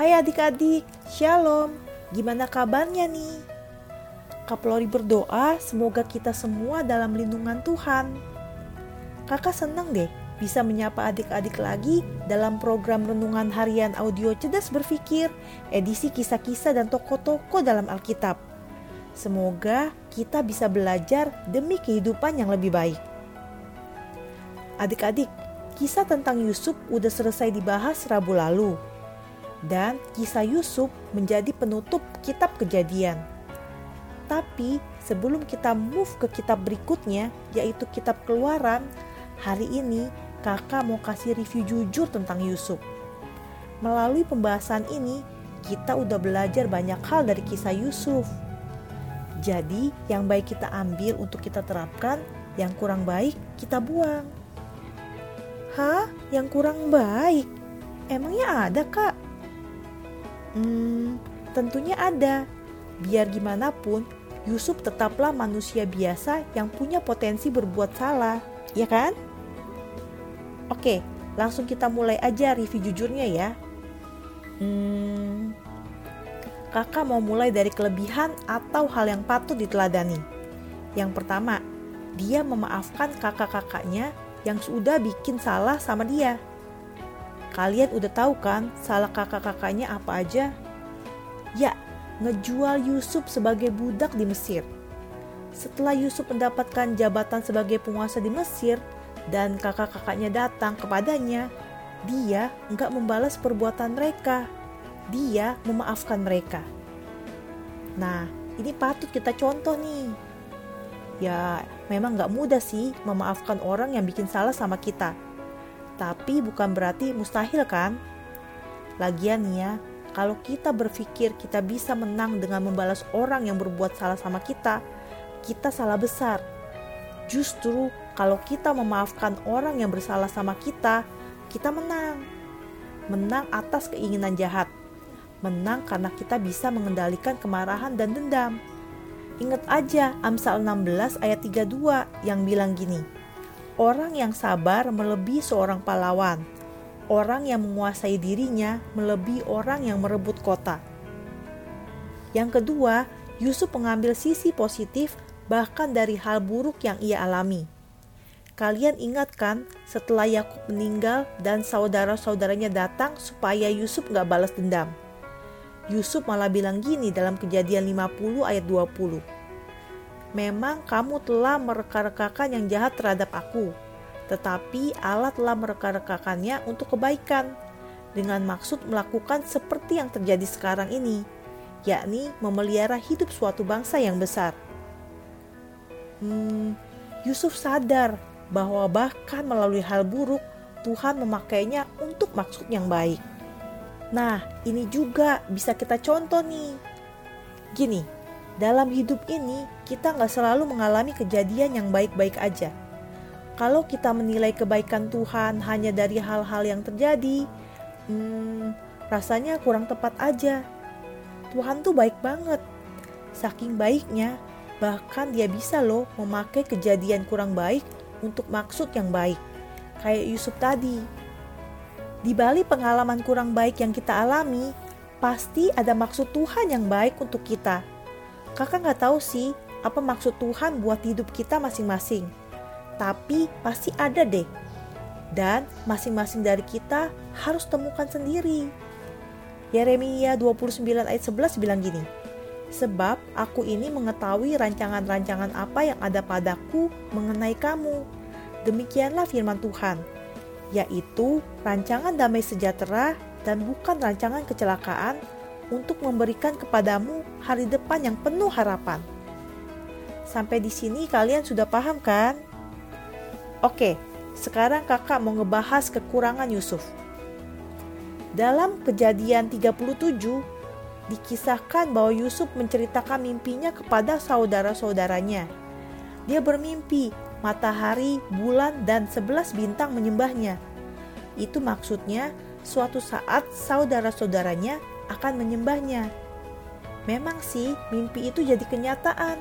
adik-adik, Shalom. Gimana kabarnya nih? Kaplori berdoa semoga kita semua dalam lindungan Tuhan. Kakak senang deh bisa menyapa adik-adik lagi dalam program Renungan Harian Audio Cerdas Berpikir, edisi kisah-kisah dan tokoh-tokoh dalam Alkitab. Semoga kita bisa belajar demi kehidupan yang lebih baik. Adik-adik, kisah tentang Yusuf udah selesai dibahas Rabu lalu dan kisah Yusuf menjadi penutup kitab kejadian. Tapi sebelum kita move ke kitab berikutnya, yaitu kitab keluaran, hari ini kakak mau kasih review jujur tentang Yusuf. Melalui pembahasan ini, kita udah belajar banyak hal dari kisah Yusuf. Jadi, yang baik kita ambil untuk kita terapkan, yang kurang baik kita buang. Hah? Yang kurang baik? Emangnya ada, Kak? Hmm, tentunya ada. Biar gimana pun, Yusuf tetaplah manusia biasa yang punya potensi berbuat salah, ya kan? Oke, langsung kita mulai aja review jujurnya ya. Hmm, kakak mau mulai dari kelebihan atau hal yang patut diteladani. Yang pertama, dia memaafkan kakak-kakaknya yang sudah bikin salah sama dia. Kalian udah tahu kan salah kakak-kakaknya apa aja? Ya, ngejual Yusuf sebagai budak di Mesir. Setelah Yusuf mendapatkan jabatan sebagai penguasa di Mesir dan kakak-kakaknya datang kepadanya, dia nggak membalas perbuatan mereka. Dia memaafkan mereka. Nah, ini patut kita contoh nih. Ya, memang nggak mudah sih memaafkan orang yang bikin salah sama kita tapi bukan berarti mustahil kan? Lagian ya, kalau kita berpikir kita bisa menang dengan membalas orang yang berbuat salah sama kita, kita salah besar. Justru kalau kita memaafkan orang yang bersalah sama kita, kita menang. Menang atas keinginan jahat. Menang karena kita bisa mengendalikan kemarahan dan dendam. Ingat aja Amsal 16 ayat 32 yang bilang gini, Orang yang sabar melebihi seorang pahlawan. Orang yang menguasai dirinya melebihi orang yang merebut kota. Yang kedua, Yusuf mengambil sisi positif bahkan dari hal buruk yang ia alami. Kalian ingatkan setelah Yakub meninggal dan saudara-saudaranya datang supaya Yusuf gak balas dendam. Yusuf malah bilang gini dalam kejadian 50 ayat 20 memang kamu telah mereka-rekakan yang jahat terhadap aku, tetapi Allah telah mereka-rekakannya untuk kebaikan, dengan maksud melakukan seperti yang terjadi sekarang ini, yakni memelihara hidup suatu bangsa yang besar. Hmm, Yusuf sadar bahwa bahkan melalui hal buruk, Tuhan memakainya untuk maksud yang baik. Nah, ini juga bisa kita contoh nih. Gini, dalam hidup ini, kita nggak selalu mengalami kejadian yang baik-baik aja. Kalau kita menilai kebaikan Tuhan hanya dari hal-hal yang terjadi, hmm, rasanya kurang tepat aja. Tuhan tuh baik banget. Saking baiknya, bahkan dia bisa loh memakai kejadian kurang baik untuk maksud yang baik. Kayak Yusuf tadi. Di balik pengalaman kurang baik yang kita alami, pasti ada maksud Tuhan yang baik untuk kita Kakak nggak tahu sih apa maksud Tuhan buat hidup kita masing-masing. Tapi pasti ada deh. Dan masing-masing dari kita harus temukan sendiri. Yeremia 29 ayat 11 bilang gini, Sebab aku ini mengetahui rancangan-rancangan apa yang ada padaku mengenai kamu. Demikianlah firman Tuhan, yaitu rancangan damai sejahtera dan bukan rancangan kecelakaan untuk memberikan kepadamu hari depan yang penuh harapan. Sampai di sini kalian sudah paham kan? Oke, sekarang kakak mau ngebahas kekurangan Yusuf. Dalam kejadian 37, dikisahkan bahwa Yusuf menceritakan mimpinya kepada saudara-saudaranya. Dia bermimpi matahari, bulan, dan sebelas bintang menyembahnya. Itu maksudnya suatu saat saudara-saudaranya akan menyembahnya. Memang sih mimpi itu jadi kenyataan.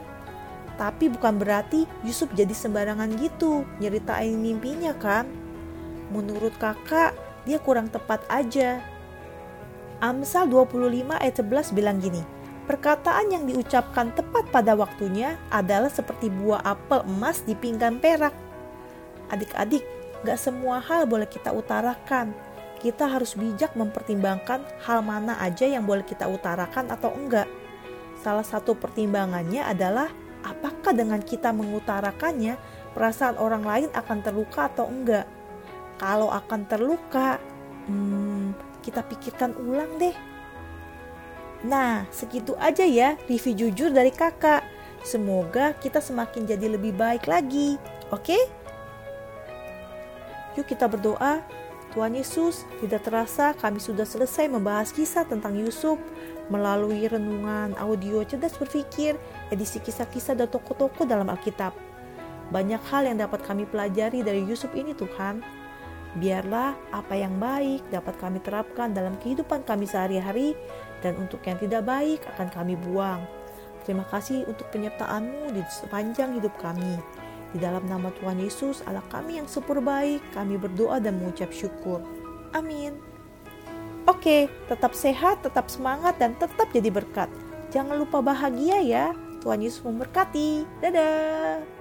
Tapi bukan berarti Yusuf jadi sembarangan gitu nyeritain mimpinya kan. Menurut kakak dia kurang tepat aja. Amsal 25 ayat 11 bilang gini, Perkataan yang diucapkan tepat pada waktunya adalah seperti buah apel emas di pinggan perak. Adik-adik, gak semua hal boleh kita utarakan. Kita harus bijak mempertimbangkan hal mana aja yang boleh kita utarakan atau enggak. Salah satu pertimbangannya adalah apakah dengan kita mengutarakannya, perasaan orang lain akan terluka atau enggak. Kalau akan terluka, hmm, kita pikirkan ulang deh. Nah, segitu aja ya review jujur dari kakak. Semoga kita semakin jadi lebih baik lagi. Oke? Yuk kita berdoa. Tuhan Yesus, tidak terasa kami sudah selesai membahas kisah tentang Yusuf melalui renungan audio cerdas berpikir, edisi kisah-kisah dan toko-toko dalam Alkitab. Banyak hal yang dapat kami pelajari dari Yusuf ini Tuhan. Biarlah apa yang baik dapat kami terapkan dalam kehidupan kami sehari-hari dan untuk yang tidak baik akan kami buang. Terima kasih untuk penyertaan-Mu di sepanjang hidup kami. Di dalam nama Tuhan Yesus, Allah kami yang super baik, kami berdoa dan mengucap syukur. Amin. Oke, tetap sehat, tetap semangat, dan tetap jadi berkat. Jangan lupa bahagia ya. Tuhan Yesus memberkati. Dadah.